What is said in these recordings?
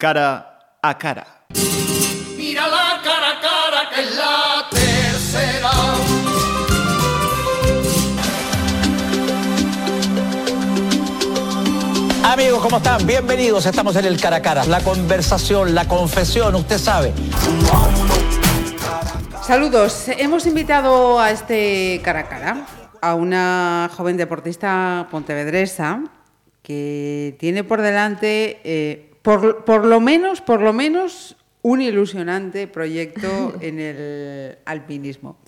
Cara a cara. Mira la cara a cara que es la tercera. Amigos, ¿cómo están? Bienvenidos. Estamos en el cara a cara. La conversación, la confesión, usted sabe. Saludos. Hemos invitado a este cara a cara a una joven deportista pontevedresa que tiene por delante, eh, por, por lo menos, por lo menos, un ilusionante proyecto en el alpinismo.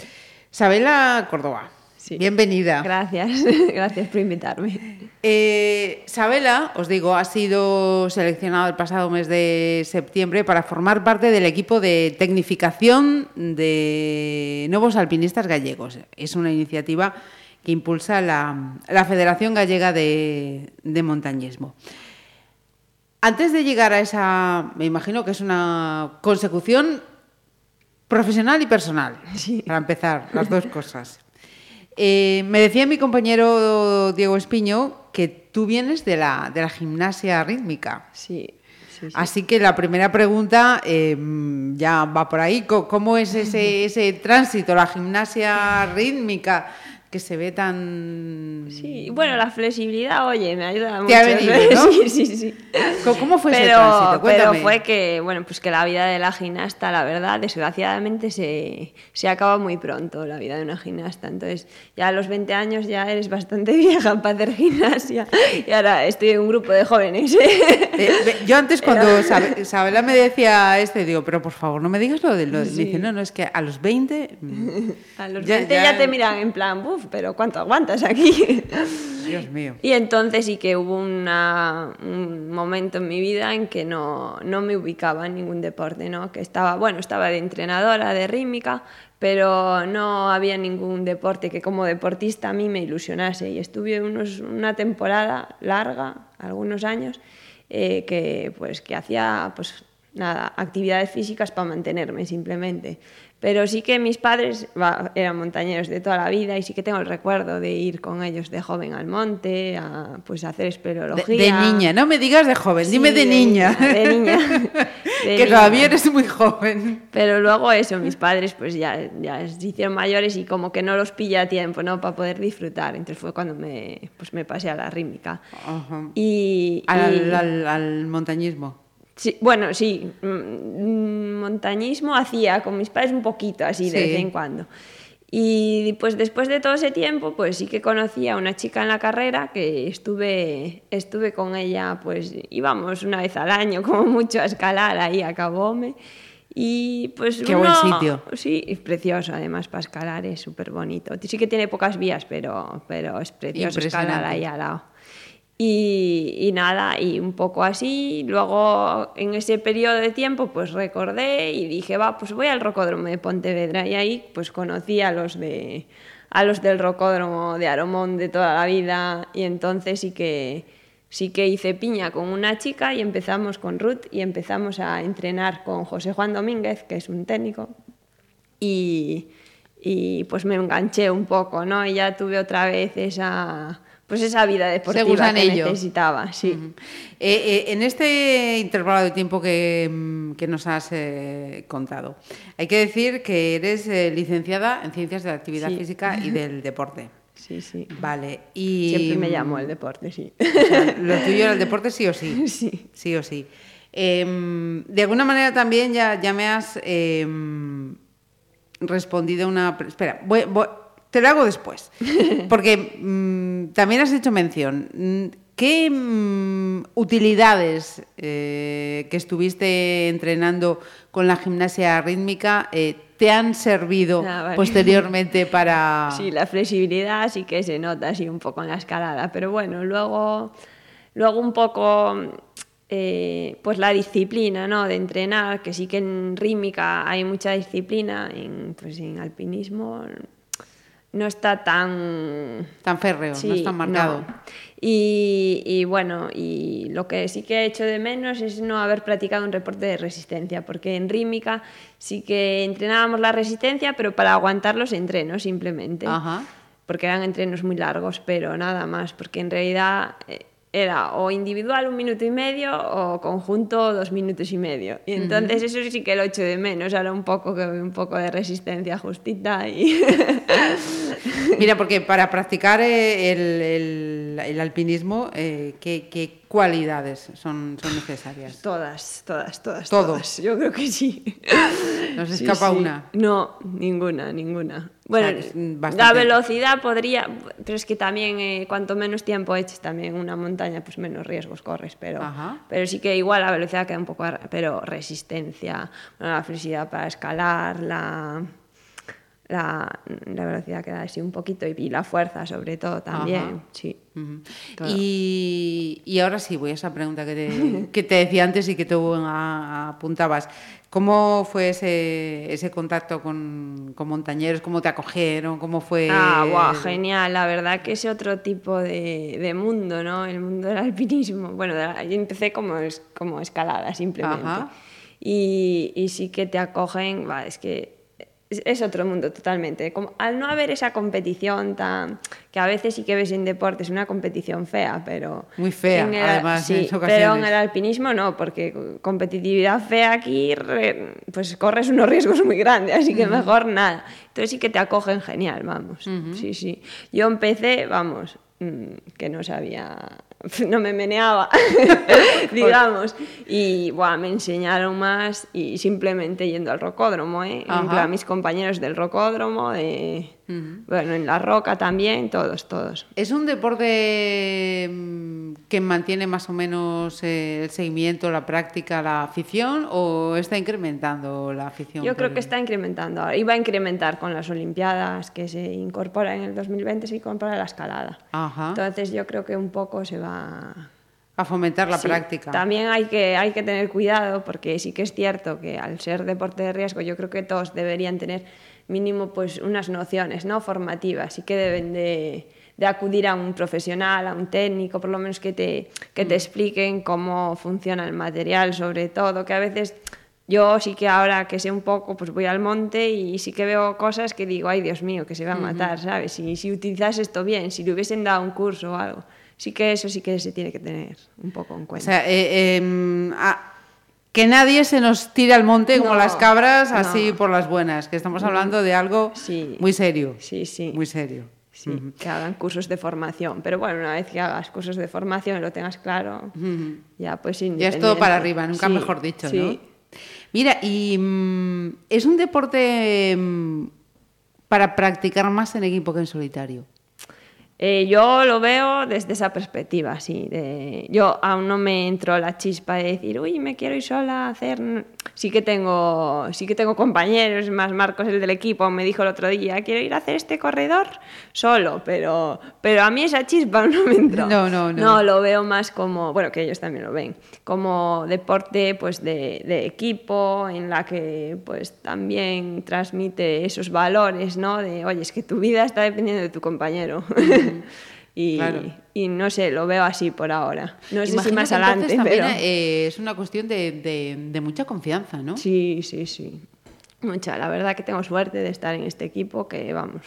Sabela Córdoba. Sí. Bienvenida. Gracias, gracias por invitarme. Eh, Sabela, os digo, ha sido seleccionado el pasado mes de septiembre para formar parte del equipo de tecnificación de nuevos alpinistas gallegos. Es una iniciativa que impulsa la, la Federación Gallega de, de Montañismo. Antes de llegar a esa, me imagino que es una consecución profesional y personal, Sí. para empezar, las dos cosas. Eh, me decía mi compañero Diego Espiño que tú vienes de la, de la gimnasia rítmica. Sí, sí, sí. Así que la primera pregunta eh, ya va por ahí. ¿Cómo es ese, ese tránsito, la gimnasia rítmica que se ve tan... Sí, bueno, la flexibilidad, oye, me ayuda mucho. ha venido, ¿no? Sí, sí, sí. ¿Cómo fue ese pero, tránsito? pero fue que, bueno, pues que la vida de la gimnasta, la verdad, desgraciadamente se, se acaba muy pronto, la vida de una gimnasta. Entonces, ya a los 20 años ya eres bastante vieja para hacer gimnasia. Y ahora estoy en un grupo de jóvenes. Eh, yo antes cuando Sabe- Sabela me decía este, digo, pero por favor, no me digas lo de lo de-". Me dice, no, no, es que a los 20... mm, A los Ya- 20 ya- ya, te miran en plan, buf, pero ¿cuánto aguantas aquí? Dios mío. Y entonces sí que hubo una- un momento en mi vida en que no, no me ubicaba en ningún deporte, ¿no? Que estaba, bueno, estaba de entrenadora de rítmica, pero no había ningún deporte que como deportista a mí me ilusionase. Y estuve unos, una temporada larga, algunos años, eh, que pues que hacía pues nada, actividades físicas para mantenerme simplemente. Pero sí que mis padres eran montañeros de toda la vida y sí que tengo el recuerdo de ir con ellos de joven al monte, a pues a hacer espeleología. de niña, no me digas de joven, Sí, dime de, niña. De niña. de que niña. todavía eres muy joven. Pero luego eso, mis padres pues ya, ya se hicieron mayores y como que no los pilla a tiempo, ¿no? Para poder disfrutar. Entonces fue cuando me, pues me pasé a la rítmica. Ajá. Y, Al, y- al- al montañismo. Sí, bueno, sí, mm, montañismo hacía con mis padres un poquito así de Sí. vez en cuando. Y pues después de todo ese tiempo, pues sí que conocí a una chica en la carrera que estuve, estuve con ella, pues íbamos una vez al año como mucho a escalar ahí a Cabome. Y pues Qué uno- buen sitio. Sí, es precioso además para escalar, es súper bonito. Sí que tiene pocas vías, pero, pero es precioso escalar ahí al lado. Y, y nada, y un poco así. Luego, en ese periodo de tiempo, pues recordé y dije, va, pues voy al rocódromo de Pontevedra. Y ahí, pues conocí a los de a los del rocódromo de Aromón de toda la vida. Y entonces sí que sí que hice piña con una chica y empezamos con Ruth y empezamos a entrenar con José Juan Domínguez, que es un técnico. Y, y pues me enganché un poco, ¿no? Y ya tuve otra vez esa pues esa vida deportiva que necesitaba, sí. Eh, eh, en este intervalo de tiempo que, mm, que nos has eh, contado, hay que decir que eres licenciada en Ciencias de la Actividad Sí. Física y del Deporte. Sí, sí. Vale, y... Siempre me llamó el deporte, sí. O sea, lo tuyo era el deporte sí o sí. Sí. Sí o sí. Em, de alguna manera también ya, ya me has em, respondido una... Espera, voy- voy- te lo hago después. Porque mm, también has hecho mención. Mm, ¿Qué mm, utilidades eh, que estuviste entrenando con la gimnasia rítmica eh, te han servido Ah, vale. posteriormente para... Sí, la flexibilidad sí que se nota así un poco en la escalada, pero bueno, luego, luego un poco eh, pues la disciplina, ¿no? De entrenar, que sí que en rítmica hay mucha disciplina, en, pues en alpinismo no está tan Tan férreo, no está marcado. no. Y, y bueno, y lo que sí que he hecho de menos es no haber practicado un reporte de resistencia, porque en rítmica sí que entrenábamos la resistencia, pero para aguantar los entrenos simplemente. Ajá. Porque eran entrenos muy largos, pero nada más, porque en realidad eh, era o individual un minuto y medio o conjunto dos minutos y medio. Y entonces eso sí que lo echo de menos, ahora un poco, un poco de resistencia justita. Y... Mira, porque para practicar eh, el, el, el alpinismo, eh, ¿qué, ¿qué, cualidades son, son necesarias? Todas, todas, todas. ¿Todo? Todas. Yo creo que sí. ¿No se escapa Sí, sí. una? No, ninguna, ninguna. Bueno, sea, es, mm, la velocidad podría, pero es que también eh, cuanto menos tiempo eches también una montaña, pues menos riesgos corres, pero, Ajá. pero sí que igual la velocidad queda un poco, pero resistencia, bueno, la flexibilidad para escalar, la, la, la velocidad queda así un poquito y, y la fuerza sobre todo también, Ajá. sí. Y, y ahora sí, voy a esa pregunta que te, que te decía antes y que tú apuntabas. ¿Cómo fue ese, ese contacto con, con montañeros? ¿Cómo te acogieron? ¿Cómo fue? Ah, guau, genial. La verdad que es otro tipo de, de mundo, ¿no? El mundo del alpinismo. Bueno, yo empecé como, es, como escalada, simplemente. Ajá. Y, y sí que te acogen, va, es que es, otro mundo totalmente. Como, al no haber esa competición tan... que a veces sí que ves en deportes una competición fea, pero... Muy fea, en el- además, en sí, ocasiones. pero en el alpinismo no, porque competitividad fea aquí, pues corres unos riesgos muy grandes, así que mejor nada. Entonces sí que te acogen genial, vamos. Sí, sí. Yo empecé, vamos, mm, que no sabía, no me meneaba, digamos, y buah, me enseñaron más y simplemente yendo al rocódromo, ¿eh? En plan, mis compañeros del rocódromo, de, bueno, en la roca también, todos, todos. ¿Es un deporte mm, que mantiene más o menos eh, el seguimiento, la práctica, la afición o está incrementando la afición? Yo creo que está incrementando. Iba a incrementar con las Olimpiadas que se incorpora en el 2020, se incorpora la escalada. Ajá. Entonces yo creo que un poco se va... A fomentar la Sí, práctica. También hay que, hay que tener cuidado porque sí que es cierto que al ser deporte de riesgo yo creo que todos deberían tener mínimo pues unas nociones no formativas y que deben de, de acudir a un profesional, a un técnico, por lo menos que te, que Mm. te expliquen cómo funciona el material sobre todo, que a veces yo sí que ahora que sé un poco, pues voy al monte y sí que veo cosas que digo, ay Dios mío, que se va a matar, ¿sabes? Si, si utilizas esto bien, si le hubiesen dado un curso o algo. Sí que eso sí que se tiene que tener un poco en O cuenta. sea, eh, em, a- que nadie se nos tire al monte como No, las cabras no. así por las buenas, que estamos hablando de algo Sí. muy serio. Sí, sí. Muy serio. Sí, que hagan cursos de formación. Pero bueno, una vez que hagas cursos de formación y lo tengas claro, ya pues Ya es todo para arriba, nunca Sí, mejor dicho, sí. ¿no? Mira, y mm, es un deporte mm, para practicar más en equipo que en solitario. Eh, yo lo veo desde esa perspectiva, sí. De, yo aún no me entró la chispa de decir, uy, me quiero ir sola a hacer. Sí que tengo, sí que tengo compañeros, más Marcos, el del equipo, me dijo el otro día, quiero ir a hacer este corredor solo, pero, pero a mí esa chispa no me entró. No, no, no. No, lo veo más como, bueno, que ellos también lo ven, como deporte pues de, de equipo en la que pues también transmite esos valores, ¿no? De, oye, es que tu vida está dependiendo de tu compañero. y, Claro. y no sé, lo veo así por ahora. No sé si más adelante, pero... también eh, es una cuestión de, de- de mucha confianza, ¿no? Sí, sí, sí. Mucha. La verdad que tengo suerte de estar en este equipo que, vamos,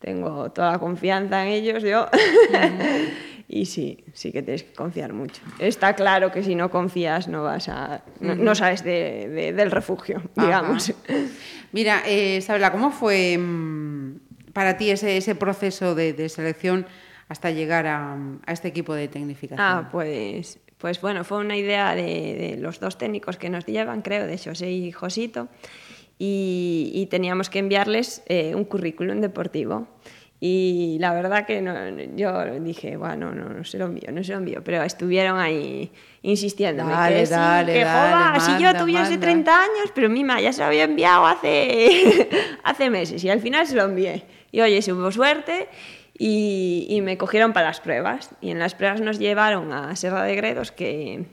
tengo toda la confianza en ellos yo. y sí, sí que tienes que confiar mucho. Está claro que si no confías no vas a... No, no sales de- de- del refugio, digamos. Ajá. Mira, eh, Sabela, ¿cómo fue mm, para ti ese, ese proceso de, de selección hasta llegar a, a este equipo de tecnificación? Ah, pues, pues bueno, fue una idea de, de los dos técnicos que nos llevan, creo, de José y Josito, y, y teníamos que enviarles eh, un currículum deportivo. Y la verdad que no, yo dije, bueno, no, no se lo envío, no se lo envío, pero estuvieron ahí insistiéndome. Dale, que sí, dale, que dale, joda, si yo manda, tuviese manda. 30 años, pero mima, ya se lo había enviado hace, hace meses y al final se lo envié. Y oye, si hubo suerte y, me cogieron para las pruebas. Y en las pruebas nos llevaron a Serra de Gredos, que,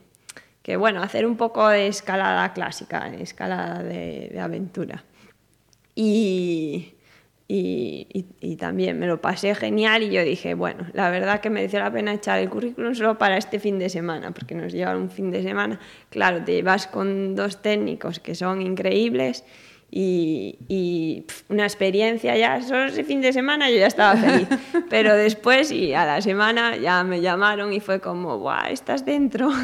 que bueno, hacer un poco de escalada clásica, escalada de, aventura. Y, y, y- y también me lo pasé genial y yo dije, bueno, la verdad que mereció la pena echar el currículum solo para este fin de semana, porque nos llevan un fin de semana. Claro, te vas con dos técnicos que son increíbles y, y, pf, una experiencia ya, solo ese fin de semana yo ya estaba feliz, pero después y a la semana ya me llamaron y fue como, ¡buah, estás dentro!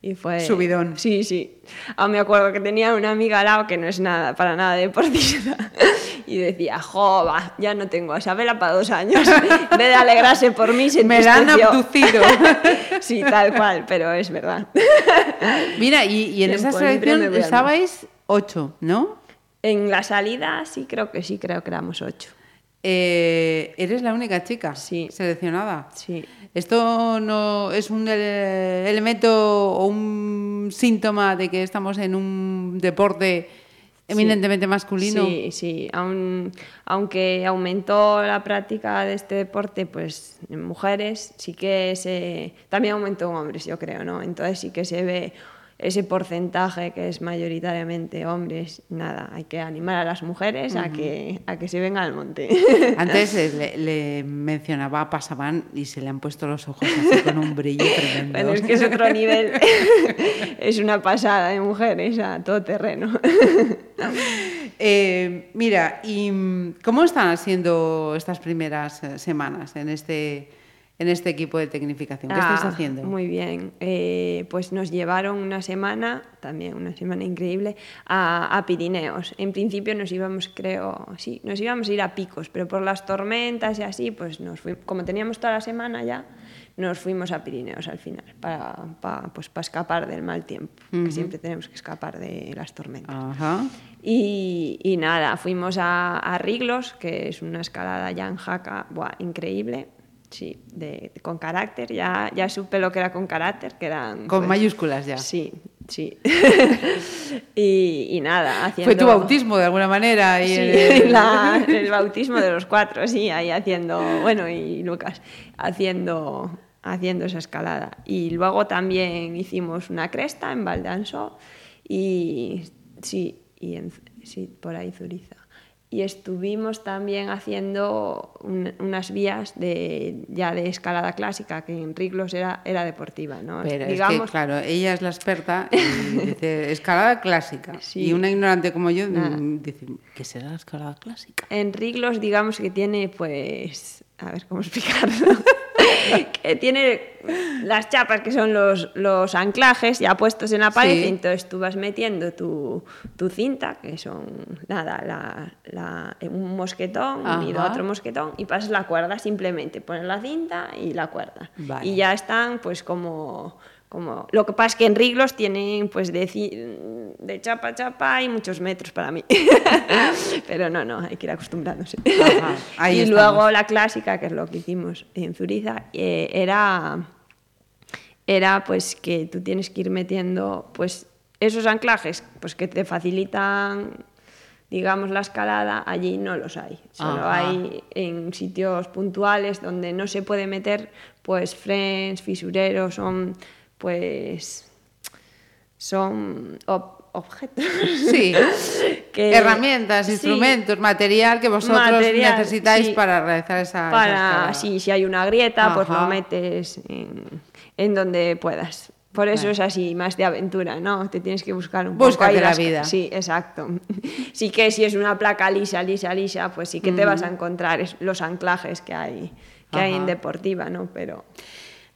Y fue... Subidón. Sí, sí. Aún me acuerdo que tenía una amiga al lado que no es nada, para nada deportista. Y decía, jo, va, ya no tengo a Isabela para dos años. En vez de alegrarse por mí, se Me la han abducido. Sí, tal cual, pero es verdad. Mira, y, y en esa Siempre me selección estabais ocho, ¿no? En la salida sí creo que sí, creo que éramos ocho. Eh, eres la única chica Sí. seleccionada. Sí. ¿Esto no es un ele- elemento o un síntoma de que estamos en un deporte eminentemente masculino? Sí, sí. Aun- aunque aumentó la práctica de este deporte, pues en mujeres sí que se... También aumentó en hombres, yo creo, ¿no? Entonces sí que se ve ese porcentaje que es mayoritariamente hombres. Nada, hay que animar a las mujeres a, que, a que se vengan al monte. Antes le, le mencionaba, pasaban y se le han puesto los ojos así con un brillo tremendo. Bueno, es que es otro nivel. es una pasada de mujeres a todo terreno. Eh, mira, ¿y mm, cómo están siendo estas primeras eh, semanas en este, en este equipo de tecnificación? ¿Qué estáis Ah, haciendo? Muy bien. Eh, pues nos llevaron una semana, también una semana increíble, a, a Pirineos. En principio nos íbamos, creo, sí, nos íbamos a ir a Picos, pero por las tormentas y así, pues nos fuimos, como teníamos toda la semana ya, nos fuimos a Pirineos al final, para, para, pues, para escapar del mal tiempo, que siempre tenemos que escapar de las tormentas. Ajá. Y, y nada, fuimos a, a Riglos, que es una escalada ya en Jaca, buah, increíble. Sí, de, de- con carácter. Ya, ya supe lo que era con carácter, que eran... Con pues, mayúsculas ya. Sí, sí. y, y nada, haciendo... Fue tu bautismo de alguna manera. Y Sí, el- la- el bautismo de los cuatro, sí, ahí haciendo, bueno, y Lucas, haciendo, haciendo esa escalada. Y luego también hicimos una cresta en Valdanso y sí, y en, sí, por ahí Zuriza. Y estuvimos también haciendo un- unas vías de, ya de escalada clásica, que en Riglos era, era deportiva, ¿no? Pero Digamos, es que, claro, ella es la experta y dice escalada clásica. Sí. Y una ignorante como yo Nada. mm, dice, ¿qué será la escalada clásica? En Riglos, digamos que tiene, pues, a ver cómo explicarlo. que tiene las chapas que son los, los anclajes ya puestos en la pared, Sí. y entonces tú vas metiendo tu, tu cinta, que son nada, la, la- un mosquetón Ajá. otro mosquetón, y pasas la cuerda simplemente, pones la cinta y la cuerda. Vale. Y ya están, pues, como. Como, lo que pasa es que en Riglos tienen pues de, de chapa a chapa hay muchos metros para mí. Pero no, no, hay que ir acostumbrándose. Ajá, ahí y estamos. luego la clásica, que es lo que hicimos en Zuriza, eh, era, era pues que tú tienes que ir metiendo pues esos anclajes pues que te facilitan digamos la escalada, allí no los hay. Solo Ajá. hay en sitios puntuales donde no se puede meter pues frens, fisureros, son pues son ob- objetos. Sí. que- Herramientas, sí, instrumentos, material que vosotros Material, necesitáis sí. para realizar esa, para sí, si hay una grieta, pues lo metes en, en donde puedas. Por eso Vale. es así, más de aventura, ¿no? Te tienes que buscar un Búscate poco ahí la las- vida. Sí, exacto. Sí que si es una placa lisa, lisa, lisa, pues sí que te vas a encontrar los anclajes que hay que hay en deportiva, ¿no? Pero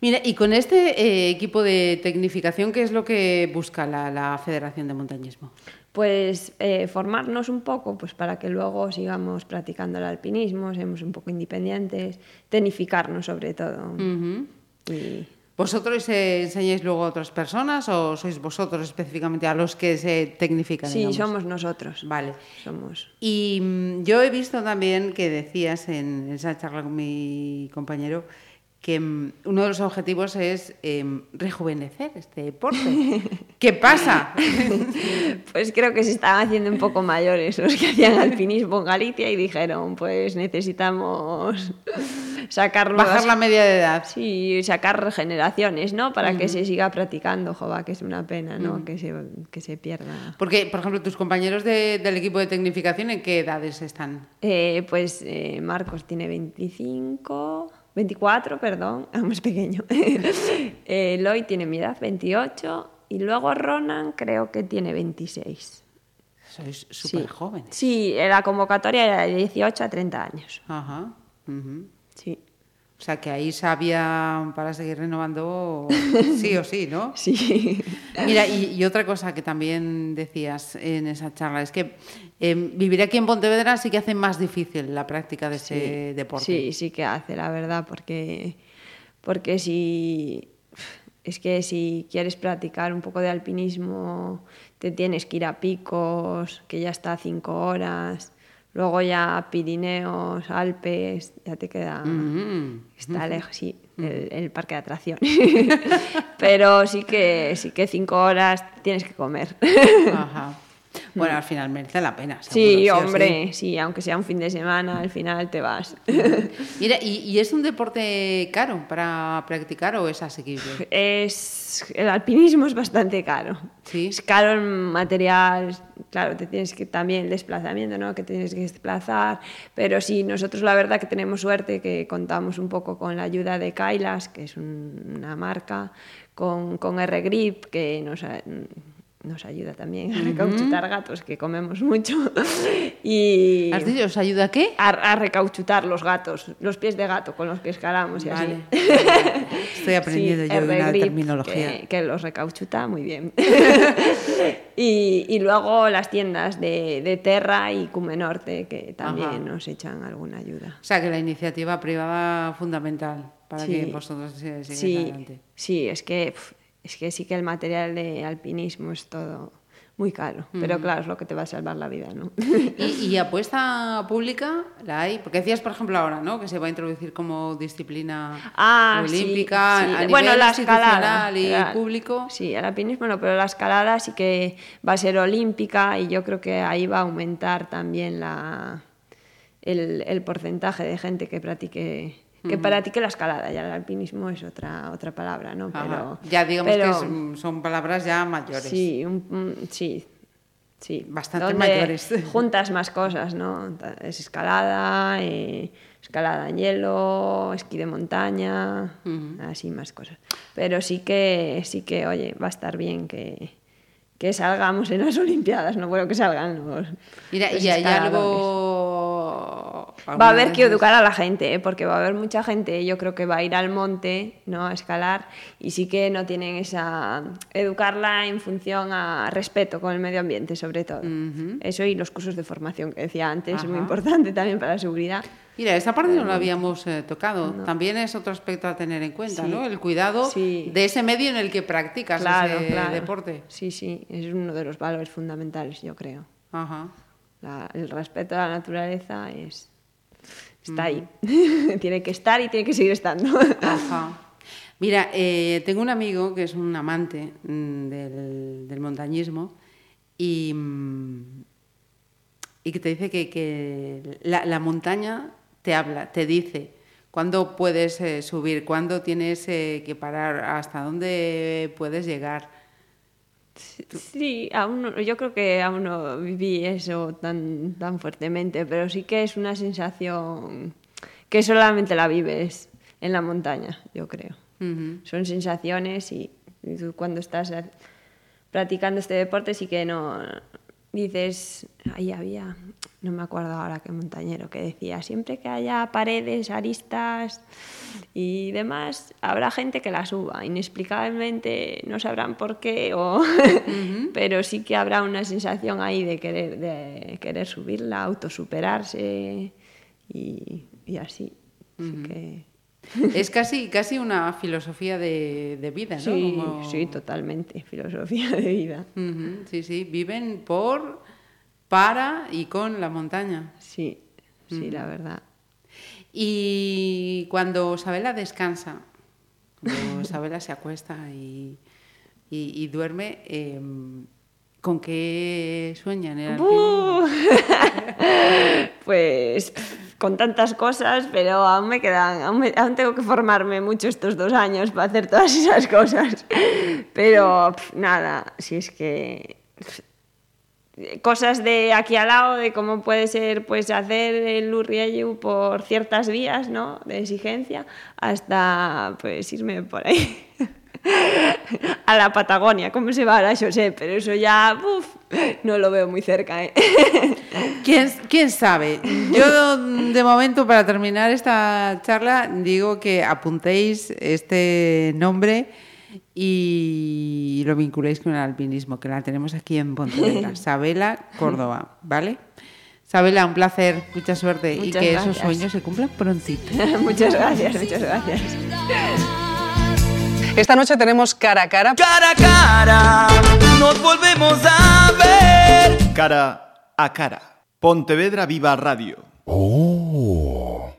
Mira, y con este eh, equipo de tecnificación, ¿qué es lo que busca la, la Federación de Montañismo? pues eh, formarnos un poco pues para que luego sigamos practicando el alpinismo, seamos un poco independientes, tecnificarnos sobre todo. Y- ¿Vosotros eh, enseñáis luego a otras personas o sois vosotros específicamente a los que se tecnifican? Sí, digamos? somos nosotros. Vale. Somos. Y mm, yo he visto también que decías en esa charla con mi compañero que mm, uno de los objetivos es em, rejuvenecer este deporte. ¿Qué pasa? Pues creo que se estaban haciendo un poco mayores los que hacían alpinismo en Galicia y dijeron, pues necesitamos sacar nuevas- Bajar la media de edad. Sí, sacar generaciones, ¿no? Para que se siga practicando, jova, que es una pena, ¿no? que, se, que se pierda. Porque, por ejemplo, tus compañeros de- del equipo de tecnificación, ¿en qué edades están? Eh, pues eh, Marcos tiene 25, 24, perdón, aún más pequeño. eh, Eloy tiene mi edad, 28, y luego Ronan creo que tiene 26. Sois Sí. súper jóvenes. Sí, la convocatoria era de 18 a 30 años. Ajá. Sí. O sea que ahí sabía para seguir renovando sí o sí, ¿no? Sí. Mira, y, y otra cosa que también decías en esa charla es que eh, vivir aquí en Pontevedra sí que hace más difícil la práctica de ese deporte. Sí, sí que hace, la verdad, porque, porque si. Es que si quieres practicar un poco de alpinismo, te tienes que ir a picos, que ya está cinco horas. Luego ya Pirineos, Alpes, ya te queda. Mm. Está lejos, sí, el, el parque de atracciones. Pero sí que, sí que cinco horas tienes que comer. Ajá. Bueno, al final merece la pena. seguro, Sí, hombre, sí. aunque sea un fin de semana, al final te vas. Mira, ¿y, y es un deporte caro para practicar o es asequible? Es, el alpinismo es bastante caro. Sí. Es caro en material, claro, te tienes que también el desplazamiento, ¿no? Que tienes que desplazar. Pero sí, nosotros la verdad que tenemos suerte que contamos un poco con la ayuda de Kailas, que es un- una marca, con, con R-Grip, que nos, nos ayuda también a recauchutar gatos, que comemos mucho. y ¿Has dicho, os ayuda a qué? a, a recauchutar los gatos, los pies de gato con los que escalamos y Vale. así. Estoy aprendiendo Sí, yo una R-Grip, terminología. Que, que los recauchuta muy bien. y, y luego las tiendas de, de Terra y Cume Norte, que también Ajá. nos echan alguna ayuda. O sea, que la iniciativa privada fundamental para Sí. que vosotros sigáis Sí, adelante. sí, es que, es que sí que el material de alpinismo es todo muy caro. Pero claro, es lo que te va a salvar la vida, ¿no? ¿Y, y apuesta pública la hay? Porque decías, por ejemplo, ahora, ¿no? Que se va a introducir como disciplina Ah, sí, olímpica sí. a nivel bueno, la escalada y la- público. Sí, el alpinismo no, pero la escalada sí que va a ser olímpica y yo creo que ahí va a aumentar también la, el, el porcentaje de gente que practique que practique la escalada. Ya el alpinismo es otra otra palabra, ¿no? Pero ya digamos pero- que son, palabras ya mayores. Sí, un- sí, sí. Bastante mayores. Juntas más cosas, ¿no? Es escalada, eh, escalada en hielo, esquí de montaña, así más cosas. Pero sí que, sí que, oye, va a estar bien que, que salgamos en las Olimpiadas, no bueno que salgan los. Mira, los y hay algo... Va a haber que educar a la gente, ¿eh? porque va a haber mucha gente, yo creo que va a ir al monte, ¿no? A escalar, y sí que no tienen esa... Educarla en función a respeto con el medio ambiente, sobre todo. Eso y los cursos de formación que decía antes, es muy importante también para la seguridad. Mira, esta parte no la habíamos eh, tocado. También es otro aspecto a tener en cuenta, Sí. ¿no? El cuidado Sí. de ese medio en el que practicas Claro, ese claro. deporte. Sí, sí, es uno de los valores fundamentales, yo creo. Ajá. La- el respeto a la naturaleza es... Está ahí. tiene que estar y tiene que seguir estando. Ajá. Mira, eh, tengo un amigo que es un amante mm, del, del montañismo y, mm, y que te dice que, que la, la montaña te habla, te dice cuándo puedes eh, subir, cuándo tienes eh, que parar, hasta dónde puedes llegar. Sí, aún no- yo creo que aún no viví eso tan, tan fuertemente, pero sí que es una sensación que solamente la vives en la montaña, yo creo. Son sensaciones y, y tú cuando estás practicando este deporte sí que no dices, ahí había, no me acuerdo ahora qué montañero que decía, siempre que haya paredes, aristas y demás, habrá gente que la suba, inexplicablemente no sabrán por qué, o pero sí que habrá una sensación ahí de querer, de querer subirla, autosuperarse y, y así. Así que... Es casi, casi una filosofía de, de vida, ¿no? Sí, Como- sí, totalmente, filosofía de vida. Sí, sí, viven por, para y con la montaña. Sí, sí, la verdad. Y cuando Sabela descansa, cuando Sabela se acuesta y, y- y duerme, em, ¿con qué sueña en el alpinismo? ¡Buh! pues con tantas cosas, pero aún me quedan, aún, me- aún tengo que formarme mucho estos dos años para hacer todas esas cosas. Pero nada, si es que cosas de aquí al lado, de cómo puede ser pues hacer el Lurrieyu por ciertas vías, ¿no? De exigencia, hasta pues irme por ahí. a la Patagonia, como se va a la José, pero eso ya, uf, no lo veo muy cerca. ¿eh? ¿Quién, ¿Quién sabe? Yo de momento, para terminar esta charla, digo que apuntéis este nombre y lo vinculéis con el alpinismo, que la tenemos aquí en Pontevedra, Sabela, Córdoba, ¿vale? Sabela, un placer, mucha suerte y que gracias. esos sueños se cumplan prontito. muchas gracias, muchas gracias. Esta noche tenemos cara a cara. Cara a cara, nos volvemos a ver. Cara a cara. Pontevedra Viva Radio. Oh.